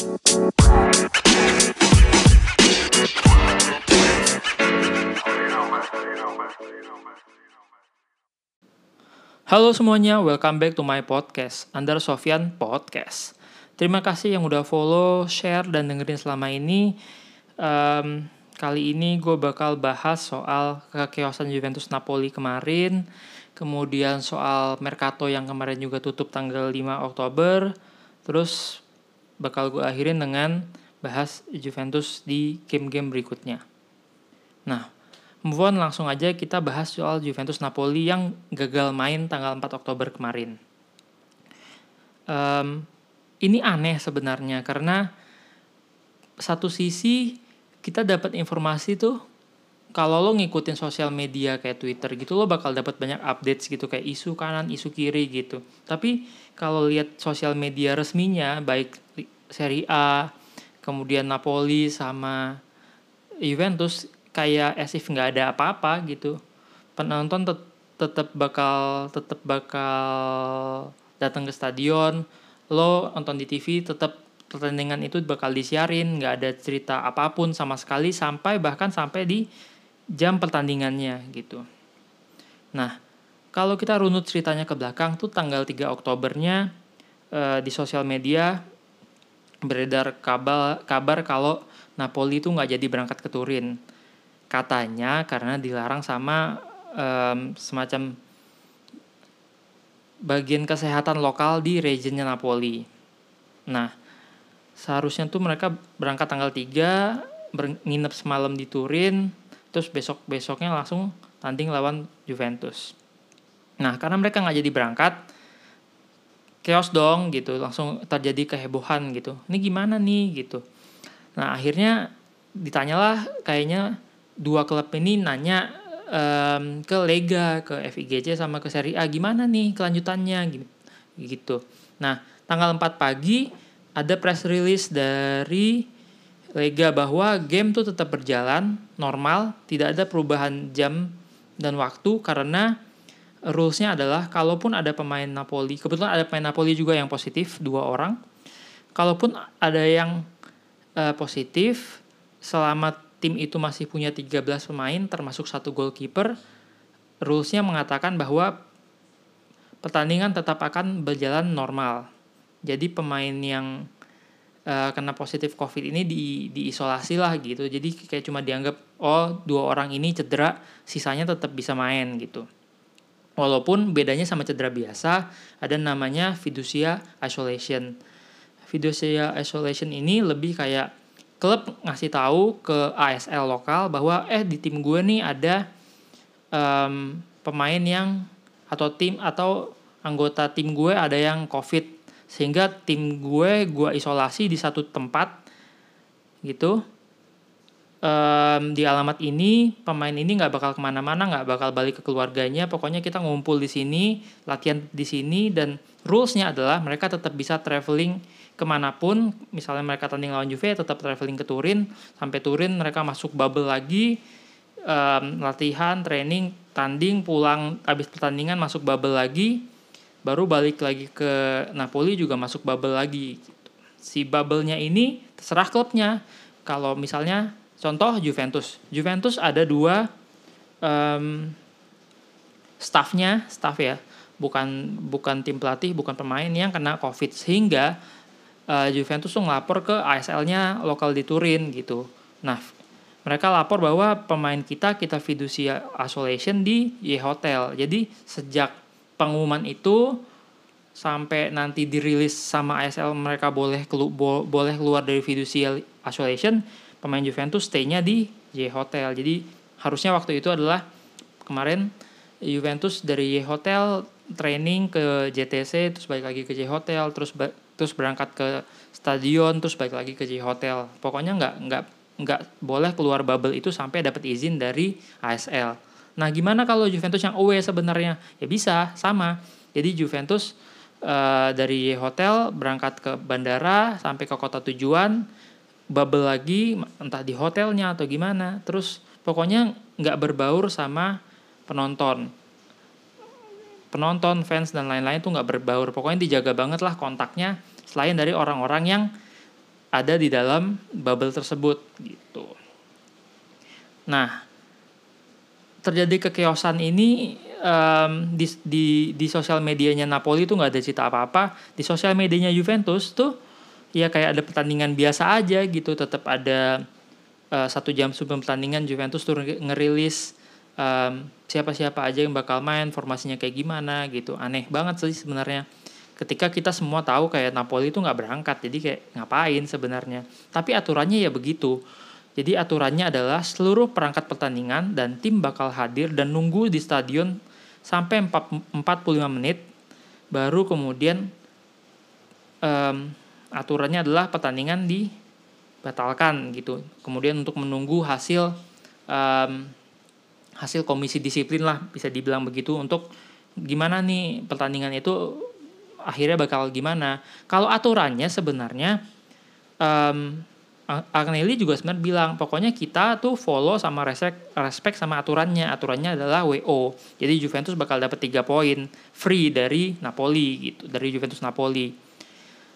Halo semuanya, welcome back to my podcast, Under Sofian Podcast. Terima kasih yang udah follow, share, dan dengerin selama ini. Um, kali ini gue bakal bahas soal kekeosan Juventus Napoli kemarin, kemudian soal Mercato yang kemarin juga tutup tanggal 5 Oktober, terus bakal gue akhirin dengan bahas Juventus di game-game berikutnya. Nah, move on langsung aja kita bahas soal Juventus Napoli yang gagal main tanggal 4 Oktober kemarin. Um, ini aneh sebenarnya karena satu sisi kita dapat informasi tuh kalau lo ngikutin sosial media kayak Twitter gitu lo bakal dapat banyak updates gitu kayak isu kanan isu kiri gitu. Tapi kalau lihat sosial media resminya baik Serie A kemudian Napoli sama Juventus kayak as if nggak ada apa-apa gitu. Penonton tet tetap bakal tetap bakal datang ke stadion. Lo nonton di TV tetap pertandingan itu bakal disiarin nggak ada cerita apa pun sama sekali sampai bahkan sampai di jam pertandingannya gitu nah kalau kita runut ceritanya ke belakang tuh tanggal 3 Oktobernya eh, di sosial media beredar kabar kabar kalau Napoli itu nggak jadi berangkat ke Turin katanya karena dilarang sama um, semacam bagian kesehatan lokal di regionnya Napoli. Nah, seharusnya tuh mereka berangkat tanggal 3, nginep semalam di Turin, terus besok-besoknya langsung tanding lawan Juventus. Nah, karena mereka nggak jadi berangkat, chaos dong gitu, langsung terjadi kehebohan gitu. Ini gimana nih gitu. Nah, akhirnya ditanyalah kayaknya dua klub ini nanya um, ke Lega, ke FIGC sama ke Serie A gimana nih kelanjutannya gitu. Nah, tanggal 4 pagi ada press release dari Lega bahwa game tuh tetap berjalan normal, tidak ada perubahan jam dan waktu karena rulesnya adalah kalaupun ada pemain Napoli, kebetulan ada pemain Napoli juga yang positif dua orang, kalaupun ada yang uh, positif selama tim itu masih punya 13 pemain termasuk satu goalkeeper, rulesnya mengatakan bahwa pertandingan tetap akan berjalan normal. Jadi pemain yang uh, kena positif COVID ini di diisolasi lah gitu. Jadi kayak cuma dianggap oh dua orang ini cedera, sisanya tetap bisa main gitu. Walaupun bedanya sama cedera biasa, ada namanya fiducia isolation. Fiducia isolation ini lebih kayak klub ngasih tahu ke ASL lokal bahwa eh di tim gue nih ada um, pemain yang atau tim atau anggota tim gue ada yang covid sehingga tim gue gue isolasi di satu tempat gitu. Um, di alamat ini pemain ini nggak bakal ke mana-mana nggak bakal balik ke keluarganya. Pokoknya kita ngumpul di sini latihan di sini dan rulesnya adalah mereka tetap bisa traveling ke mana pun. Misalnya mereka tanding lawan Juve tetap traveling ke Turin. Sampai Turin mereka masuk bubble lagi um, latihan training tanding pulang habis pertandingan masuk bubble lagi baru balik lagi ke Napoli juga masuk bubble lagi. Si bubble-nya ini terserah klubnya. Kalau misalnya contoh Juventus. Juventus ada dua um, staffnya staff ya. Bukan bukan tim pelatih bukan pemain yang kena covid. Sehingga uh, Juventus tuh ngelapor ke ASL-nya lokal di Turin gitu. Nah, mereka lapor bahwa pemain kita kita fiducia isolation di Y Hotel. Jadi sejak pengumuman itu sampai nanti dirilis sama ASL mereka boleh kelu bo boleh keluar dari fiducia isolation, pemain Juventus stay-nya di Y Hotel. Jadi harusnya waktu itu adalah kemarin Juventus dari Y Hotel training ke JTC terus balik lagi ke J Hotel terus terus berangkat ke stadion terus balik lagi ke J Hotel pokoknya nggak nggak nggak boleh keluar bubble itu sampai dapat izin dari ASL nah gimana kalau Juventus yang away sebenarnya? Ya bisa sama. Jadi Juventus uh, dari hotel berangkat ke bandara sampai ke kota tujuan bubble lagi entah di hotelnya atau gimana. Terus pokoknya nggak berbaur sama penonton. Penonton fans dan lain-lain tuh nggak berbaur. Pokoknya dijaga banget lah kontaknya selain dari orang-orang yang ada di dalam bubble tersebut gitu. Nah, terjadi kekeosan ini um, di di di sosial medianya Napoli itu nggak ada cerita apa-apa. Di sosial medianya Juventus tuh ya kayak ada pertandingan biasa aja gitu. Tetap ada uh, satu jam sebelum pertandingan Juventus tuh ngerilis um, siapa-siapa aja yang bakal main, formasinya kayak gimana gitu. Aneh banget sih sebenarnya ketika kita semua tahu kayak Napoli itu nggak berangkat jadi kayak ngapain sebenarnya tapi aturannya ya begitu jadi aturannya adalah seluruh perangkat pertandingan dan tim bakal hadir dan nunggu di stadion sampai 45 menit baru kemudian um, aturannya adalah pertandingan dibatalkan gitu kemudian untuk menunggu hasil um, hasil komisi disiplin lah bisa dibilang begitu untuk gimana nih pertandingan itu akhirnya bakal gimana. Kalau aturannya sebenarnya um, Agnelli juga sebenarnya bilang pokoknya kita tuh follow sama respect respect sama aturannya. Aturannya adalah WO jadi Juventus bakal dapat tiga poin free dari Napoli gitu dari Juventus Napoli.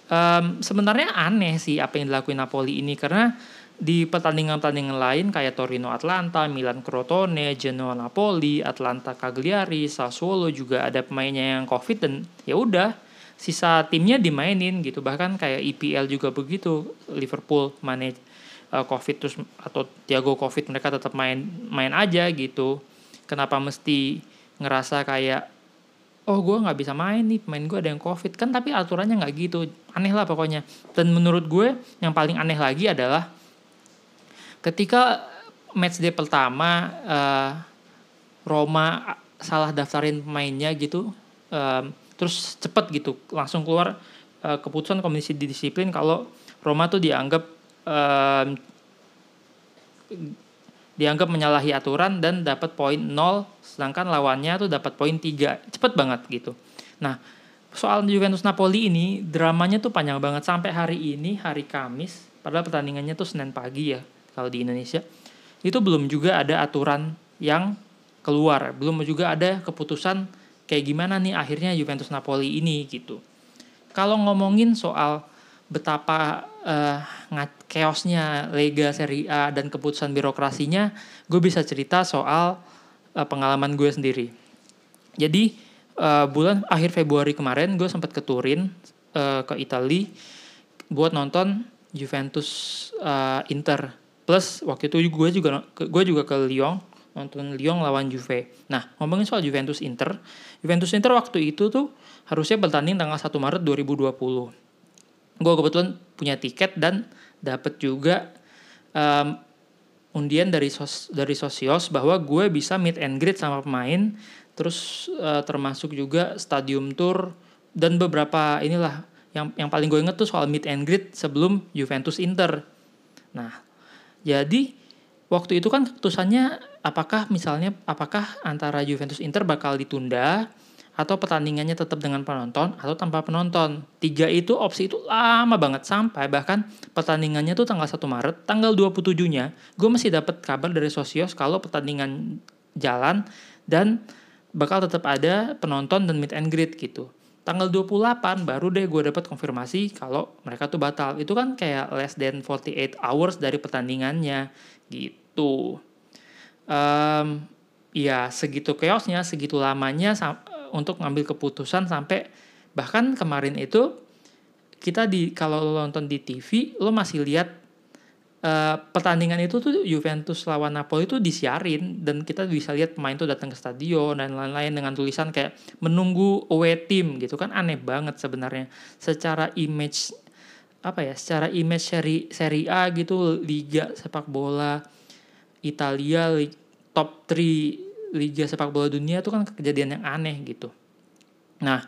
Um, sebenarnya aneh sih apa yang dilakuin Napoli ini karena di pertandingan-pertandingan lain kayak Torino Atlanta, Milan Crotone, Genoa Napoli, Atlanta Cagliari, Sassuolo juga ada pemainnya yang Covid dan ya udah sisa timnya dimainin gitu. Bahkan kayak EPL juga begitu. Liverpool manage uh, covid terus atau Thiago covid mereka tetap main main aja gitu. Kenapa mesti ngerasa kayak oh gue nggak bisa main nih pemain gue ada yang covid. Kan tapi aturannya nggak gitu. Aneh lah pokoknya. Dan menurut gue yang paling aneh lagi adalah ketika match day pertama uh, Roma salah daftarin pemainnya gitu um, terus cepet gitu langsung keluar uh, keputusan komisi disiplin kalau Roma tuh dianggap uh, dianggap menyalahi aturan dan dapat poin 0 sedangkan lawannya tuh dapat poin 3 cepet banget gitu. Nah soal Juventus Napoli ini dramanya tuh panjang banget. Sampai hari ini hari Kamis padahal pertandingannya tuh Senin pagi ya kalau di Indonesia itu belum juga ada aturan yang keluar. Belum juga ada keputusan kayak gimana nih akhirnya Juventus Napoli ini gitu. Kalau ngomongin soal betapa uh, chaosnya Lega Serie A dan keputusan birokrasinya, gue bisa cerita soal uh, pengalaman gue sendiri. Jadi uh, bulan akhir Februari kemarin gue sempat ke Turin uh, ke Italia buat nonton Juventus uh, Inter. Plus waktu itu gue juga gue juga ke Lyon nonton Lyon lawan Juve. Nah, ngomongin soal Juventus Inter, Juventus Inter waktu itu tuh harusnya bertanding tanggal 1 Maret 2020. Gue kebetulan punya tiket dan dapat juga um, undian dari sos dari sosios bahwa gue bisa meet and greet sama pemain, terus uh, termasuk juga stadium tour dan beberapa inilah yang yang paling gue inget tuh soal meet and greet sebelum Juventus Inter. Nah, jadi waktu itu kan keputusannya apakah misalnya apakah antara Juventus Inter bakal ditunda atau pertandingannya tetap dengan penonton atau tanpa penonton. Tiga itu opsi itu lama banget sampai bahkan pertandingannya tuh tanggal 1 Maret, tanggal 27-nya gue masih dapat kabar dari Sosios kalau pertandingan jalan dan bakal tetap ada penonton dan meet and greet gitu. Tanggal 28 baru deh gue dapat konfirmasi kalau mereka tuh batal. Itu kan kayak less than 48 hours dari pertandingannya gitu um, ya segitu chaosnya segitu lamanya untuk ngambil keputusan sampai bahkan kemarin itu kita di kalau lo nonton di TV lo masih lihat uh, pertandingan itu tuh Juventus lawan Napoli itu disiarin dan kita bisa lihat pemain tuh datang ke stadion dan lain-lain dengan tulisan kayak menunggu away team gitu kan. Aneh banget sebenarnya. Secara image apa ya secara image seri seri A gitu liga sepak bola Italia top 3 liga sepak bola dunia itu kan kejadian yang aneh gitu. Nah,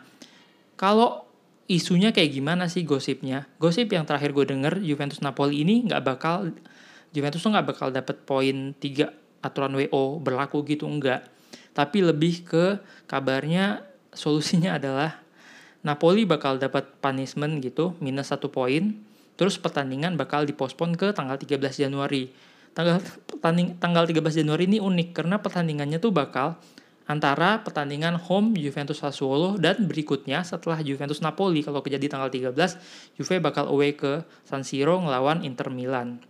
kalau isunya kayak gimana sih gosipnya? Gosip yang terakhir gue denger Juventus Napoli ini nggak bakal Juventus tuh nggak bakal dapet poin 3 aturan WO berlaku gitu enggak. Tapi lebih ke kabarnya solusinya adalah Napoli bakal dapat punishment gitu minus satu poin. Terus pertandingan bakal dipospon ke tanggal 13 Januari tanggal tanding, tanggal 13 Januari ini unik karena pertandingannya tuh bakal antara pertandingan home Juventus Sassuolo dan berikutnya setelah Juventus Napoli. Kalau kejadi tanggal 13 Juve bakal away ke San Siro ngelawan Inter Milan.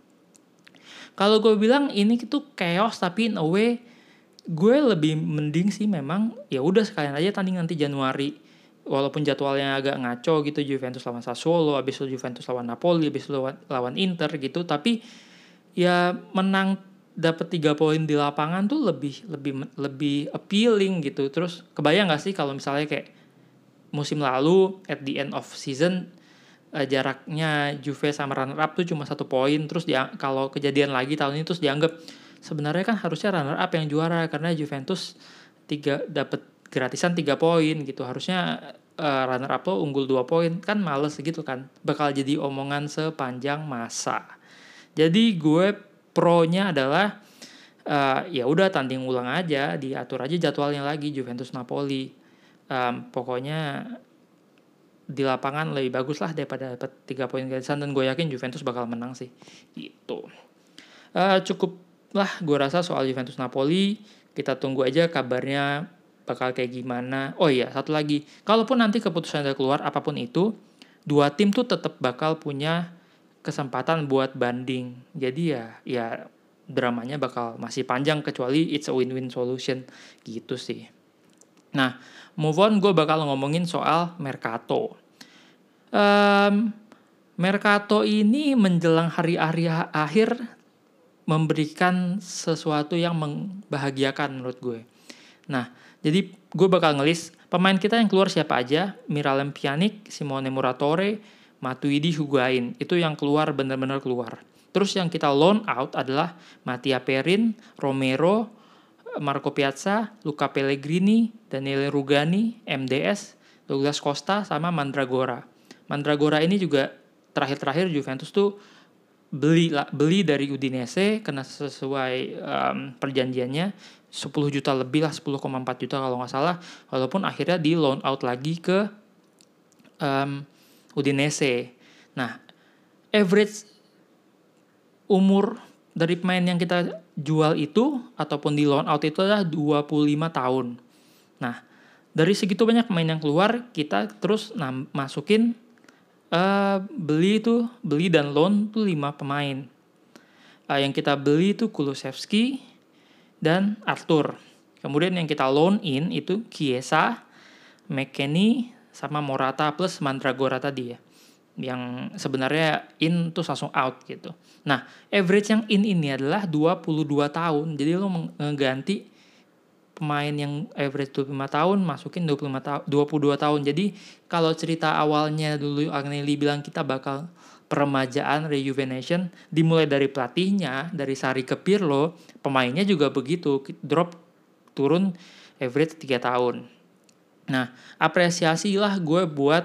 Kalau gue bilang ini itu chaos tapi in a way gue lebih mending sih memang ya udah sekalian aja tanding nanti Januari. Walaupun jadwalnya agak ngaco gitu Juventus lawan Sassuolo, habis itu Juventus lawan Napoli, habis itu lawan Inter gitu. Tapi ya menang dapat tiga poin di lapangan tuh lebih lebih lebih appealing gitu. Terus kebayang gak sih kalau misalnya kayak musim lalu at the end of season uh, jaraknya Juve sama runner up tuh cuma satu poin terus dia kalau kejadian lagi tahun ini terus dianggap sebenarnya kan harusnya runner up yang juara karena Juventus tiga dapat gratisan tiga poin gitu. Harusnya uh, runner up tuh unggul dua poin. Kan males gitu kan bakal jadi omongan sepanjang masa jadi gue pro-nya adalah uh, ya udah tanding ulang aja, diatur aja jadwalnya lagi Juventus Napoli. Um, pokoknya di lapangan lebih bagus lah daripada dapat tiga poin gratisan dan gue yakin Juventus bakal menang sih. Gitu. Uh, cukup lah gue rasa soal Juventus Napoli. Kita tunggu aja kabarnya bakal kayak gimana. Oh iya satu lagi. Kalaupun nanti keputusan udah keluar apa pun itu dua tim tuh tetap bakal punya kesempatan buat banding. Jadi ya ya dramanya bakal masih panjang kecuali it's a win-win solution gitu sih. Nah, move on gue bakal ngomongin soal Mercato. Um, Mercato ini menjelang hari-hari akhir memberikan sesuatu yang membahagiakan menurut gue. Nah, jadi gue bakal ngelis pemain kita yang keluar siapa aja, Miralem Pjanic, Simone Muratore, Matuidi Hugain itu yang keluar benar-benar keluar. Terus yang kita loan out adalah Mattia Perin, Romero, Marco Piazza, Luca Pellegrini, Daniele Rugani, MDS, Douglas Costa, sama Mandragora. Mandragora ini juga terakhir-terakhir Juventus tuh beli beli dari Udinese karena sesuai um, perjanjiannya 10 juta lebih lah 10,4 juta kalau nggak salah walaupun akhirnya di loan out lagi ke um, Udinese. Nah, average umur dari pemain yang kita jual itu ataupun di loan out itu adalah 25 tahun. Nah, dari segitu banyak pemain yang keluar, kita terus masukin uh, beli itu beli dan loan tuh 5 pemain. Uh, yang kita beli itu Kulusevski dan Arthur. Kemudian yang kita loan in itu Kiesa, McKennie, sama Morata plus Mandragora tadi ya yang sebenarnya in tuh langsung out gitu. Nah, average yang in ini adalah 22 tahun. Jadi lo mengganti pemain yang average 25 tahun masukin 25 tahun 22 tahun. Jadi kalau cerita awalnya dulu Agnelli bilang kita bakal peremajaan rejuvenation dimulai dari pelatihnya, dari Sari ke Pirlo, pemainnya juga begitu, drop turun average 3 tahun. Nah, apresiasilah gue buat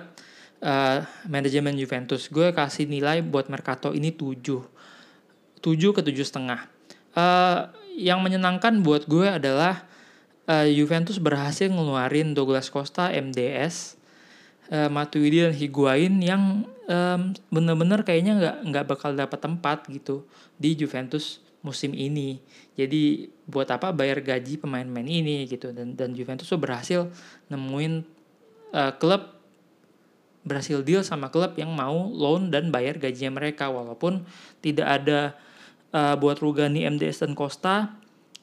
uh, manajemen Juventus. Gue kasih nilai buat Mercato ini 7. 7 ke 7 setengah. Uh, yang menyenangkan buat gue adalah uh, Juventus berhasil ngeluarin Douglas Costa, MDS, uh, Matuidi dan Higuain yang um, bener-bener kayaknya nggak nggak bakal dapat tempat gitu di Juventus musim ini. Jadi buat apa bayar gaji pemain-pemain ini gitu dan dan Juventus tuh berhasil nemuin uh, klub berhasil deal sama klub yang mau loan dan bayar gajinya mereka walaupun tidak ada uh, buat Rugani, MDS dan Costa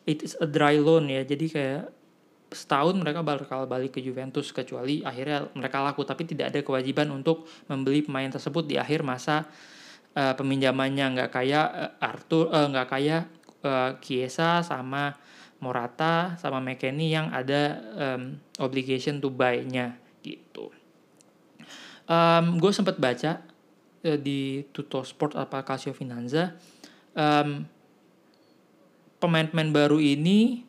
it is a dry loan ya. Jadi kayak setahun mereka bakal balik ke Juventus kecuali akhirnya mereka laku tapi tidak ada kewajiban untuk membeli pemain tersebut di akhir masa uh, peminjamannya nggak kayak uh, Arthur uh, nggak kayak uh, Kiesa sama Morata sama McKennie yang ada um, obligation to buy-nya gitu. Um, gue sempat baca uh, di Tuto Sport apa Casio Finanza um, pemain-pemain baru ini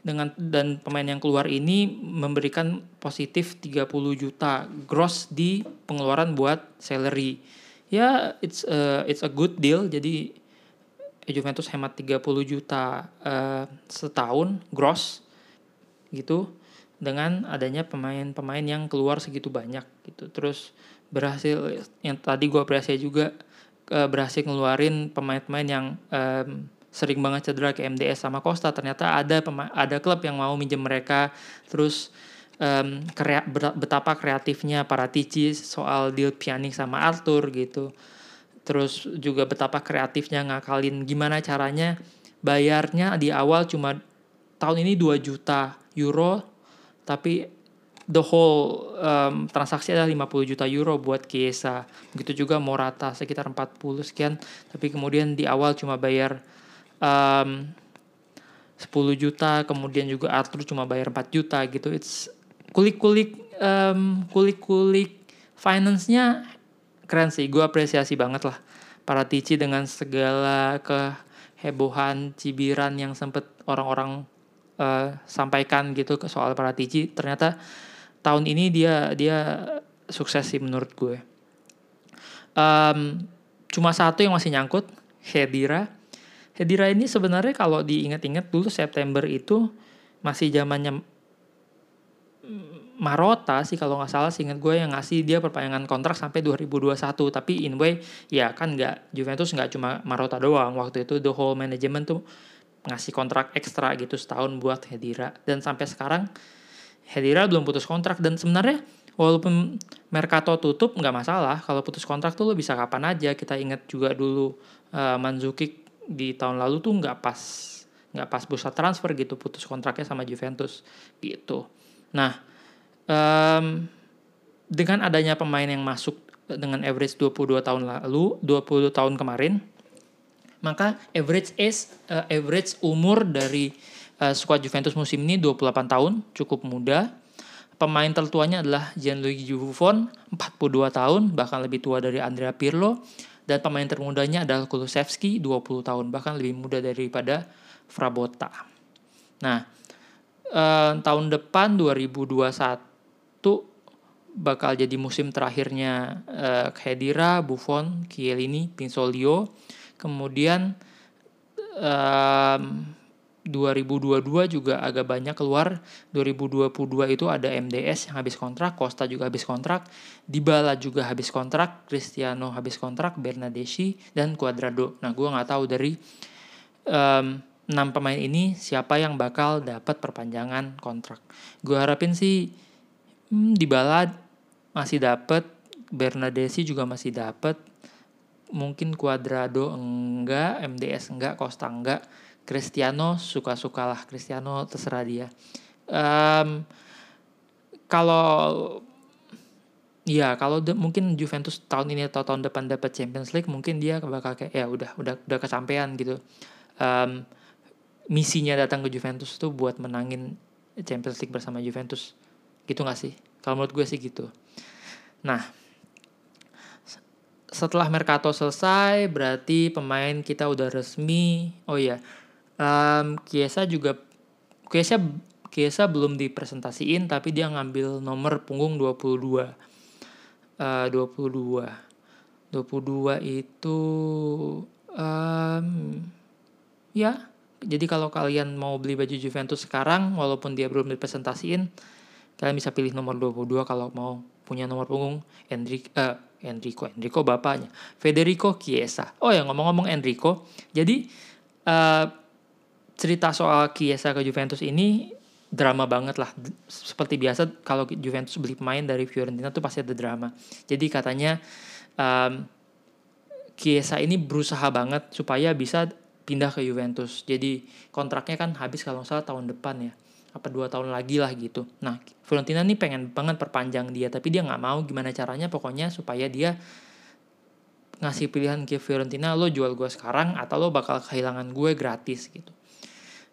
dengan dan pemain yang keluar ini memberikan positif 30 juta gross di pengeluaran buat salary ya it's a, it's a good deal. Jadi Juventus hemat 30 juta uh, setahun gross gitu dengan adanya pemain-pemain yang keluar segitu banyak gitu. Terus berhasil yang tadi gue apresiasi juga uh, berhasil ngeluarin pemain-pemain yang um, sering banget cedera ke MDS sama Costa. Ternyata ada ada klub yang mau minjem mereka. Terus um, krea betapa kreatifnya para Tici soal deal Pjanic sama Arthur gitu terus juga betapa kreatifnya ngakalin gimana caranya bayarnya di awal cuma tahun ini 2 juta euro tapi the whole um, transaksi adalah 50 juta euro buat Kiesa. Begitu juga Morata sekitar 40 sekian, tapi kemudian di awal cuma bayar um, 10 juta, kemudian juga Arthur cuma bayar 4 juta gitu. It's kulik-kulik um, kulik-kulik finance-nya keren sih. Gue apresiasi banget lah para Tici dengan segala kehebohan cibiran yang sempet orang-orang uh, sampaikan gitu ke soal para Tici. Ternyata tahun ini dia dia sukses sih menurut gue. Um, cuma satu yang masih nyangkut, Hedira. Hedira ini sebenarnya kalau diingat-ingat dulu September itu masih zamannya Marota sih kalau nggak salah ingat gue yang ngasih dia perpanjangan kontrak sampai 2021 tapi in way ya kan nggak Juventus nggak cuma Marota doang. Waktu itu the whole management tuh ngasih kontrak ekstra gitu setahun buat Hedira. Dan sampai sekarang Hedira belum putus kontrak. Dan sebenarnya walaupun Mercato tutup nggak masalah. Kalau putus kontrak tuh lo bisa kapan aja. Kita ingat juga dulu uh, Mandzukic di tahun lalu tuh nggak pas nggak pas bursa transfer gitu putus kontraknya sama Juventus gitu nah um, dengan adanya pemain yang masuk dengan average 22 tahun lalu 20 tahun kemarin maka average age uh, average umur dari uh, skuad Juventus musim ini 28 tahun, cukup muda. Pemain tertuanya adalah Gianluigi Buffon, 42 tahun, bahkan lebih tua dari Andrea Pirlo. Dan pemain termudanya adalah Kulusevski, 20 tahun, bahkan lebih muda daripada Frabotta. Nah, uh, tahun depan 2021 bakal jadi musim terakhirnya uh, Khedira, Buffon, Chiellini, Pinsolio. Kemudian um, 2022 juga agak banyak keluar. 2022 itu ada MDS yang habis kontrak, Costa juga habis kontrak, Dybala juga habis kontrak, Cristiano habis kontrak, Bernadeschi dan Cuadrado. Nah, gue nggak tahu dari um, 6 pemain ini siapa yang bakal dapat perpanjangan kontrak. Gue harapin sih hmm, Dybala masih dapat, Bernadeschi juga masih dapat, mungkin Cuadrado enggak, MDS enggak, Costa enggak Cristiano suka-sukalah Cristiano terserah dia um, kalau ya kalau mungkin Juventus tahun ini atau tahun depan dapat Champions League mungkin dia bakal kayak ya udah udah udah kesampaian gitu um, misinya datang ke Juventus tuh buat menangin Champions League bersama Juventus. Gitu gak sih? Kalau menurut gue sih gitu. Nah setelah Mercato selesai berarti pemain kita udah resmi. Oh iya um, Kiesa juga Kiesa Kiesa belum dipresentasiin tapi dia ngambil nomor punggung 22 uh, 22 22 itu um, ya jadi kalau kalian mau beli baju Juventus sekarang walaupun dia belum dipresentasiin kalian bisa pilih nomor 22 kalau mau punya nomor punggung Enrico uh, Enrico Enrico bapaknya Federico Chiesa oh ya ngomong-ngomong Enrico jadi uh, cerita soal Chiesa ke Juventus ini drama banget lah. Seperti biasa kalau Juventus beli pemain dari Fiorentina tuh pasti ada drama. Jadi katanya um, Chiesa ini berusaha banget supaya bisa pindah ke Juventus. Jadi kontraknya kan habis kalau salah tahun depan ya. Apa dua tahun lagi lah gitu. Nah Fiorentina nih pengen banget perpanjang dia. Tapi dia nggak mau gimana caranya pokoknya supaya dia ngasih pilihan ke Fiorentina lo jual gue sekarang atau lo bakal kehilangan gue gratis gitu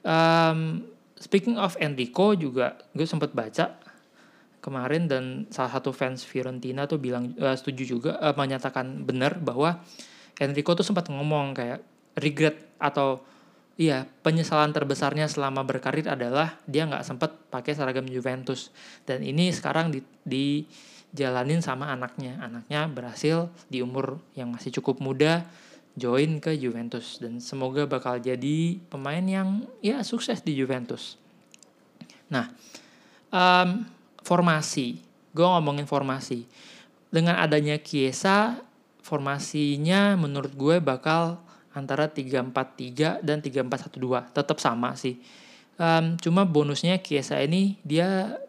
Um, speaking of Enrico juga gue sempat baca kemarin dan salah satu fans Fiorentina tuh bilang uh, setuju juga uh, menyatakan benar bahwa Enrico tuh sempat ngomong kayak regret atau iya penyesalan terbesarnya selama berkarir adalah dia nggak sempat pakai seragam Juventus dan ini sekarang di, dijalanin sama anaknya anaknya berhasil di umur yang masih cukup muda join ke Juventus dan semoga bakal jadi pemain yang ya sukses di Juventus. Nah, um, formasi, gue ngomongin formasi. Dengan adanya Chiesa, formasinya menurut gue bakal antara 3-4-3 dan 3-4-1-2 tetap sama sih. Um, cuma bonusnya Kiesa ini dia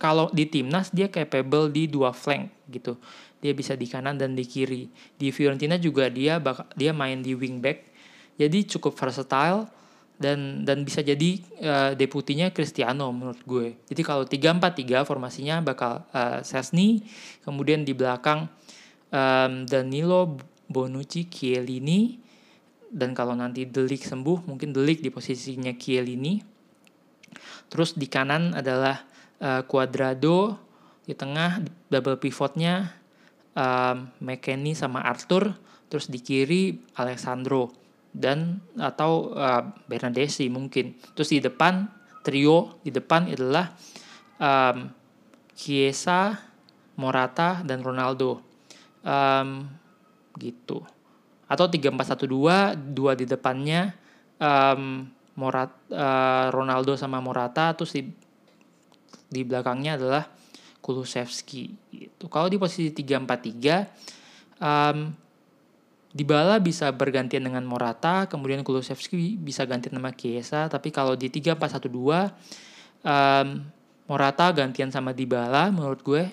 kalau di timnas dia capable di dua flank gitu. Dia bisa di kanan dan di kiri. Di Fiorentina juga dia bak dia main di wingback jadi cukup versatile dan dan bisa jadi uh, deputinya Cristiano menurut gue. Jadi kalau 3-4-3 formasinya bakal uh, Sesni, kemudian di belakang um, Danilo, Bonucci, Chiellini dan kalau nanti Delik sembuh mungkin Delik di posisinya Chiellini. Terus di kanan adalah uh, di tengah double pivotnya um, McKennie sama Arthur, terus di kiri Alessandro dan atau uh, Bernadesi mungkin. Terus di depan trio di depan adalah um, Chiesa, Morata dan Ronaldo. Um, gitu. Atau 3-4-1-2, dua di depannya um, Morat uh, Ronaldo sama Morata terus di di belakangnya adalah Kulusevski gitu. Kalau di posisi 3-4-3 um, Dybala bisa bergantian dengan Morata, kemudian Kulusevski bisa ganti nama Chiesa, tapi kalau di 3-4-1-2 um, Morata gantian sama Dybala menurut gue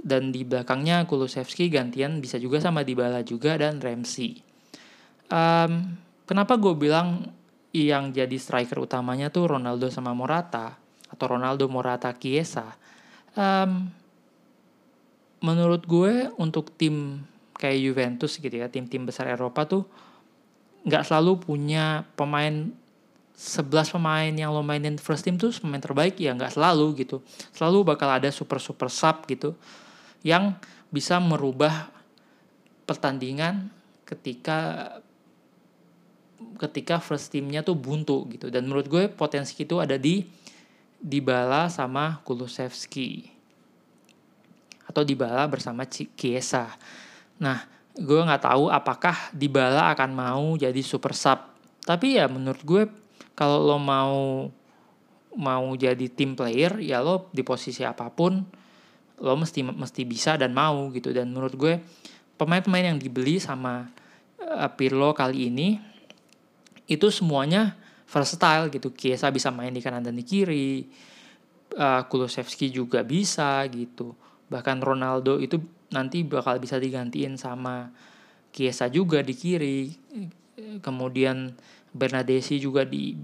dan di belakangnya Kulusevski gantian bisa juga sama Dybala juga dan Ramsey. Um, kenapa gue bilang yang jadi striker utamanya tuh Ronaldo sama Morata atau Ronaldo Morata Chiesa? Um, menurut gue untuk tim kayak Juventus gitu ya tim-tim besar Eropa tuh nggak selalu punya pemain 11 pemain yang lo mainin first team tuh pemain terbaik ya nggak selalu gitu selalu bakal ada super super sub gitu yang bisa merubah pertandingan ketika ketika first teamnya tuh buntu gitu. Dan menurut gue potensi itu ada di Dybala sama Kulusevski. Atau Dybala bersama Chiesa. Nah, gue nggak tahu apakah Dybala akan mau jadi super sub. Tapi ya menurut gue kalau lo mau mau jadi team player ya lo di posisi apa pun lo mesti mesti bisa dan mau gitu dan menurut gue pemain-pemain yang dibeli sama uh, Pirlo kali ini itu semuanya versatile gitu. Kiesa bisa main di kanan dan di kiri. Uh, Kulusevski juga bisa gitu. Bahkan Ronaldo itu nanti bakal bisa digantiin sama Kiesa juga di kiri kemudian Bernadesi juga di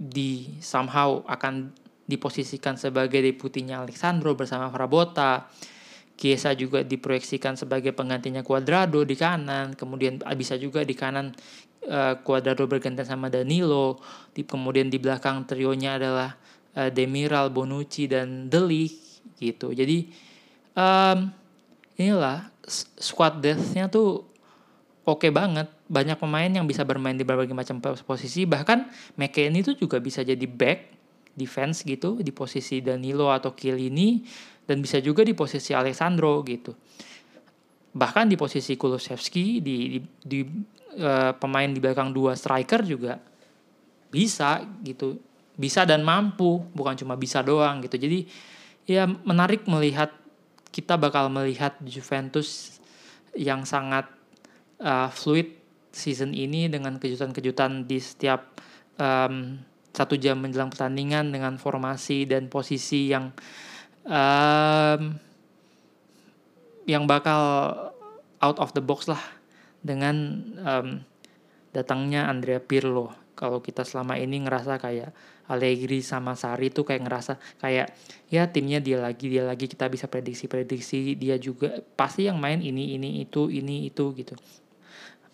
di somehow akan diposisikan sebagai deputinya Alexandro bersama Frabotta Kiesa juga diproyeksikan sebagai penggantinya Cuadrado di kanan kemudian bisa juga di kanan uh, Cuadrado bergantian sama Danilo di, kemudian di belakang trionya adalah uh, Demiral Bonucci dan Deli gitu jadi um, inilah squad depth-nya tuh oke okay banget. Banyak pemain yang bisa bermain di berbagai macam posisi. Bahkan McKennie itu juga bisa jadi back defense gitu di posisi Danilo atau Chiellini dan bisa juga di posisi Alessandro gitu. Bahkan di posisi Kulusevski di di, di uh, pemain di belakang dua striker juga bisa gitu. Bisa dan mampu, bukan cuma bisa doang gitu. Jadi ya menarik melihat kita bakal melihat Juventus yang sangat uh, fluid season ini dengan kejutan-kejutan di setiap um, satu jam menjelang pertandingan dengan formasi dan posisi yang um, yang bakal out of the box lah dengan um, datangnya Andrea Pirlo. Kalau kita selama ini ngerasa kayak Allegri sama Sari tuh kayak ngerasa kayak ya timnya dia lagi dia lagi kita bisa prediksi-prediksi dia juga pasti yang main ini ini itu ini itu gitu.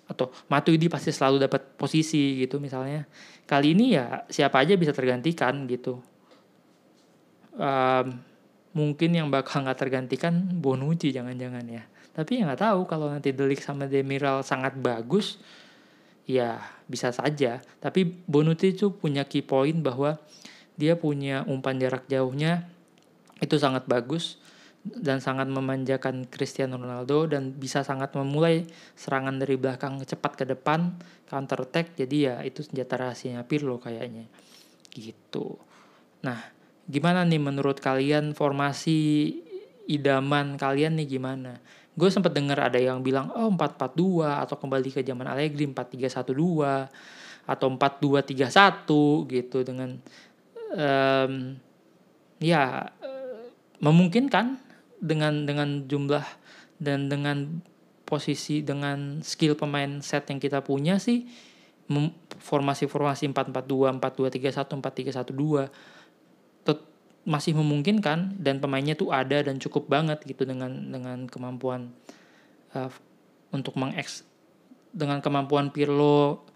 Atau Matuidi pasti selalu dapat posisi gitu misalnya kali ini ya siapa aja bisa tergantikan gitu. Um, mungkin yang bakal nggak tergantikan Bonucci jangan-jangan ya. Tapi ya nggak tahu kalau nanti Delik sama Demiral sangat bagus ya bisa saja. Tapi Bonucci itu punya key point bahwa dia punya umpan jarak jauhnya itu sangat bagus dan sangat memanjakan Cristiano Ronaldo dan bisa sangat memulai serangan dari belakang cepat ke depan counter attack. Jadi ya itu senjata rahasianya Pirlo kayaknya. Gitu. Nah gimana nih menurut kalian formasi idaman kalian nih gimana? Gue sempat dengar ada yang bilang oh 442 atau kembali ke zaman Allegri 4312 atau 4231 gitu dengan um, ya memungkinkan dengan dengan jumlah dan dengan posisi dengan skill pemain set yang kita punya sih formasi-formasi 442, 4231, 4312 masih memungkinkan dan pemainnya tuh ada dan cukup banget gitu dengan dengan kemampuan uh, untuk mengeks dengan kemampuan Pirlo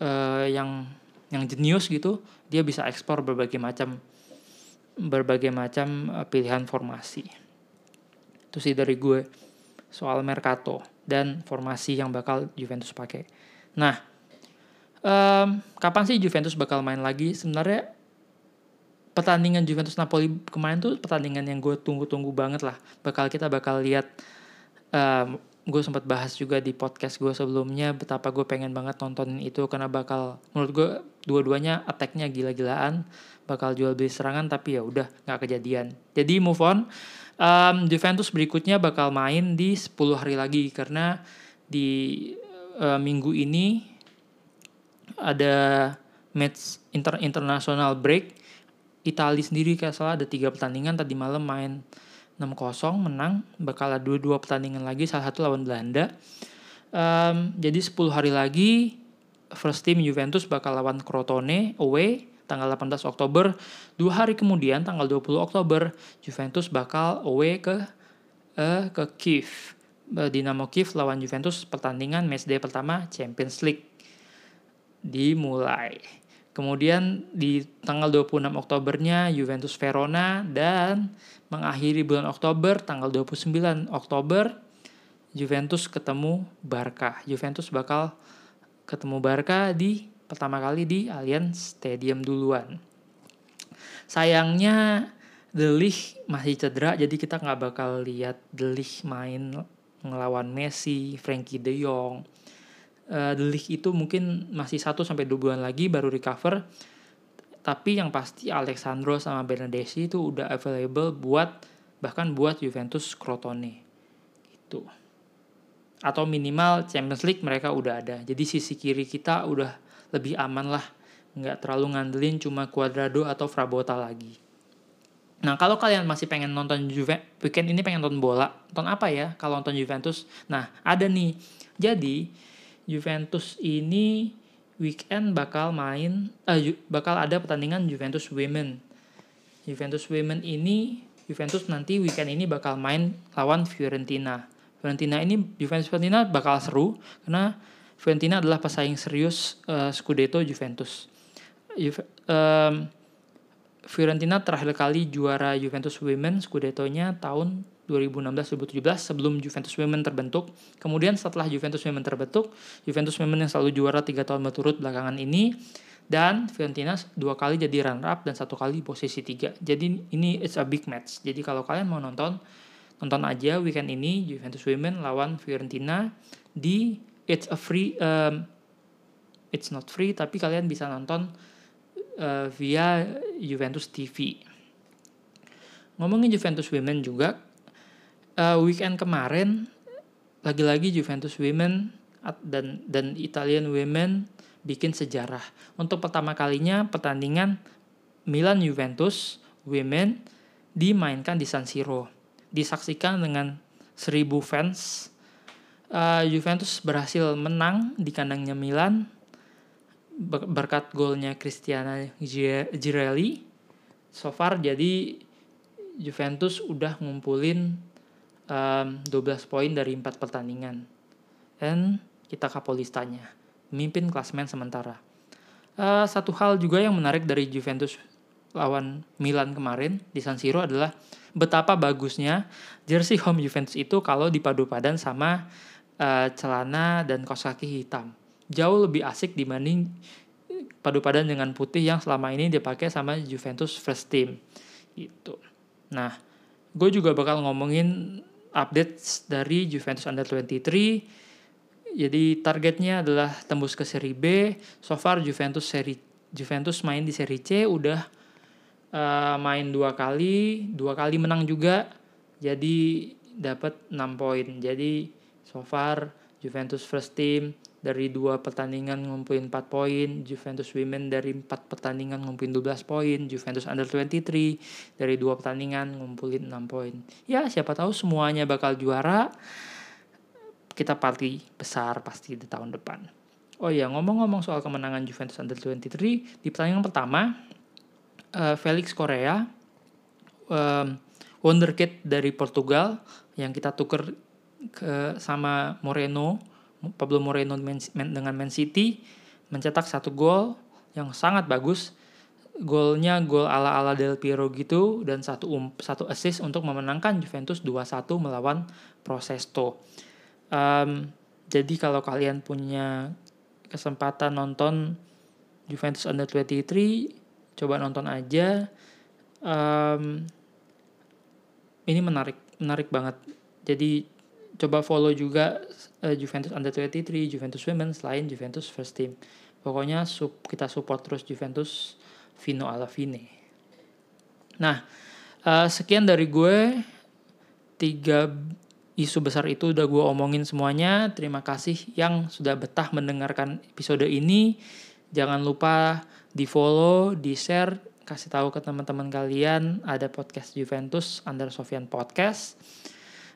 uh, yang yang jenius gitu dia bisa ekspor berbagai macam berbagai macam uh, pilihan formasi itu sih dari gue soal Mercato dan formasi yang bakal Juventus pakai. Nah um, kapan sih Juventus bakal main lagi? Sebenarnya pertandingan Juventus Napoli kemarin tuh pertandingan yang gue tunggu-tunggu banget lah. Bakal kita bakal lihat um, gue sempat bahas juga di podcast gue sebelumnya betapa gue pengen banget nontonin itu karena bakal menurut gue dua-duanya attacknya gila-gilaan bakal jual beli serangan tapi ya udah nggak kejadian. Jadi move on um, Juventus berikutnya bakal main di 10 hari lagi karena di uh, minggu ini ada match inter international break. Italia sendiri kayak salah ada tiga pertandingan tadi malam main 6-0 menang bakal ada dua-dua pertandingan lagi salah satu lawan Belanda. Um, jadi 10 hari lagi first team Juventus bakal lawan Crotone away tanggal 18 Oktober. Dua hari kemudian tanggal 20 Oktober Juventus bakal away ke uh, ke Kiev. Dinamo Kiev lawan Juventus pertandingan matchday pertama Champions League. Dimulai. Kemudian di tanggal 26 Oktobernya Juventus Verona dan mengakhiri bulan Oktober tanggal 29 Oktober Juventus ketemu Barca. Juventus bakal ketemu Barca di pertama kali di Allianz Stadium duluan. Sayangnya The masih cedera jadi kita nggak bakal lihat The main ngelawan Messi, Frankie De Jong, uh, itu mungkin masih 1 sampai 2 bulan lagi baru recover. Tapi yang pasti Alexandro sama Bernadeschi itu udah available buat bahkan buat Juventus Crotone. Gitu. Atau minimal Champions League mereka udah ada. Jadi sisi kiri kita udah lebih aman lah. Nggak terlalu ngandelin cuma Cuadrado atau Frabotta lagi. Nah, kalau kalian masih pengen nonton Juve, weekend ini pengen nonton bola, nonton apa ya kalau nonton Juventus? Nah, ada nih. Jadi, Juventus ini weekend bakal main uh, bakal ada pertandingan Juventus Women. Juventus Women ini Juventus nanti weekend ini bakal main lawan Fiorentina. Fiorentina ini Juventus Fiorentina bakal seru karena Fiorentina adalah pesaing serius uh, Scudetto Juventus. Juve, um, Fiorentina terakhir kali juara Juventus Women Scudetto-nya tahun 2016-2017 sebelum Juventus Women terbentuk. Kemudian setelah Juventus Women terbentuk, Juventus Women yang selalu juara tiga tahun berturut belakangan ini dan Fiorentina dua kali jadi runner up dan satu kali posisi tiga. Jadi ini it's a big match. Jadi kalau kalian mau nonton, nonton aja weekend ini Juventus Women lawan Fiorentina di it's a free um, it's not free tapi kalian bisa nonton uh, via Juventus TV. Ngomongin Juventus Women juga uh, weekend kemarin lagi-lagi Juventus Women dan dan Italian Women bikin sejarah. Untuk pertama kalinya pertandingan Milan Juventus Women dimainkan di San Siro. Disaksikan dengan 1000 fans. Uh, Juventus berhasil menang di kandangnya Milan berkat golnya Cristiano Girelli. So far jadi Juventus udah ngumpulin um, 12 poin dari 4 pertandingan. Dan kita kapolistanya, memimpin klasmen sementara. Uh, satu hal juga yang menarik dari Juventus lawan Milan kemarin di San Siro adalah betapa bagusnya jersey home Juventus itu kalau dipadu padan sama uh, celana dan kaos kaki hitam. Jauh lebih asik dibanding padu padan dengan putih yang selama ini dipakai sama Juventus first team. Gitu. Nah, gue juga bakal ngomongin updates dari Juventus Under 23. Jadi targetnya adalah tembus ke seri B. So far Juventus seri Juventus main di seri C udah uh, main dua kali, dua kali menang juga. Jadi dapat 6 poin. Jadi so far Juventus first team dari dua pertandingan ngumpulin 4 poin, Juventus Women dari 4 pertandingan ngumpulin 12 poin, Juventus Under 23 dari dua pertandingan ngumpulin 6 poin. Ya, siapa tahu semuanya bakal juara. Kita party besar pasti di tahun depan. Oh iya, ngomong-ngomong soal kemenangan Juventus Under 23, di pertandingan pertama uh, Felix Korea um, wonderkid dari Portugal yang kita tuker ke sama Moreno Pablo Moreno dengan Man City mencetak satu gol yang sangat bagus golnya gol ala ala Del Piero gitu dan satu um, satu assist untuk memenangkan Juventus 2-1 melawan Prosesto. Um, jadi kalau kalian punya kesempatan nonton Juventus Under 23 coba nonton aja. Um, ini menarik menarik banget. Jadi coba follow juga uh, Juventus Under 23, Juventus Women selain Juventus First Team. Pokoknya sub, kita support terus Juventus Vino alla fine. Nah, uh, sekian dari gue. Tiga isu besar itu udah gue omongin semuanya. Terima kasih yang sudah betah mendengarkan episode ini. Jangan lupa di follow, di share, kasih tahu ke teman-teman kalian ada podcast Juventus Under Sofian Podcast.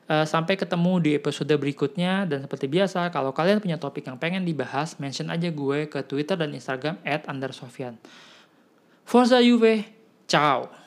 Uh, sampai ketemu di episode berikutnya dan seperti biasa kalau kalian punya topik yang pengen dibahas mention aja gue ke Twitter dan Instagram @undersofian. Forza Juve, ciao.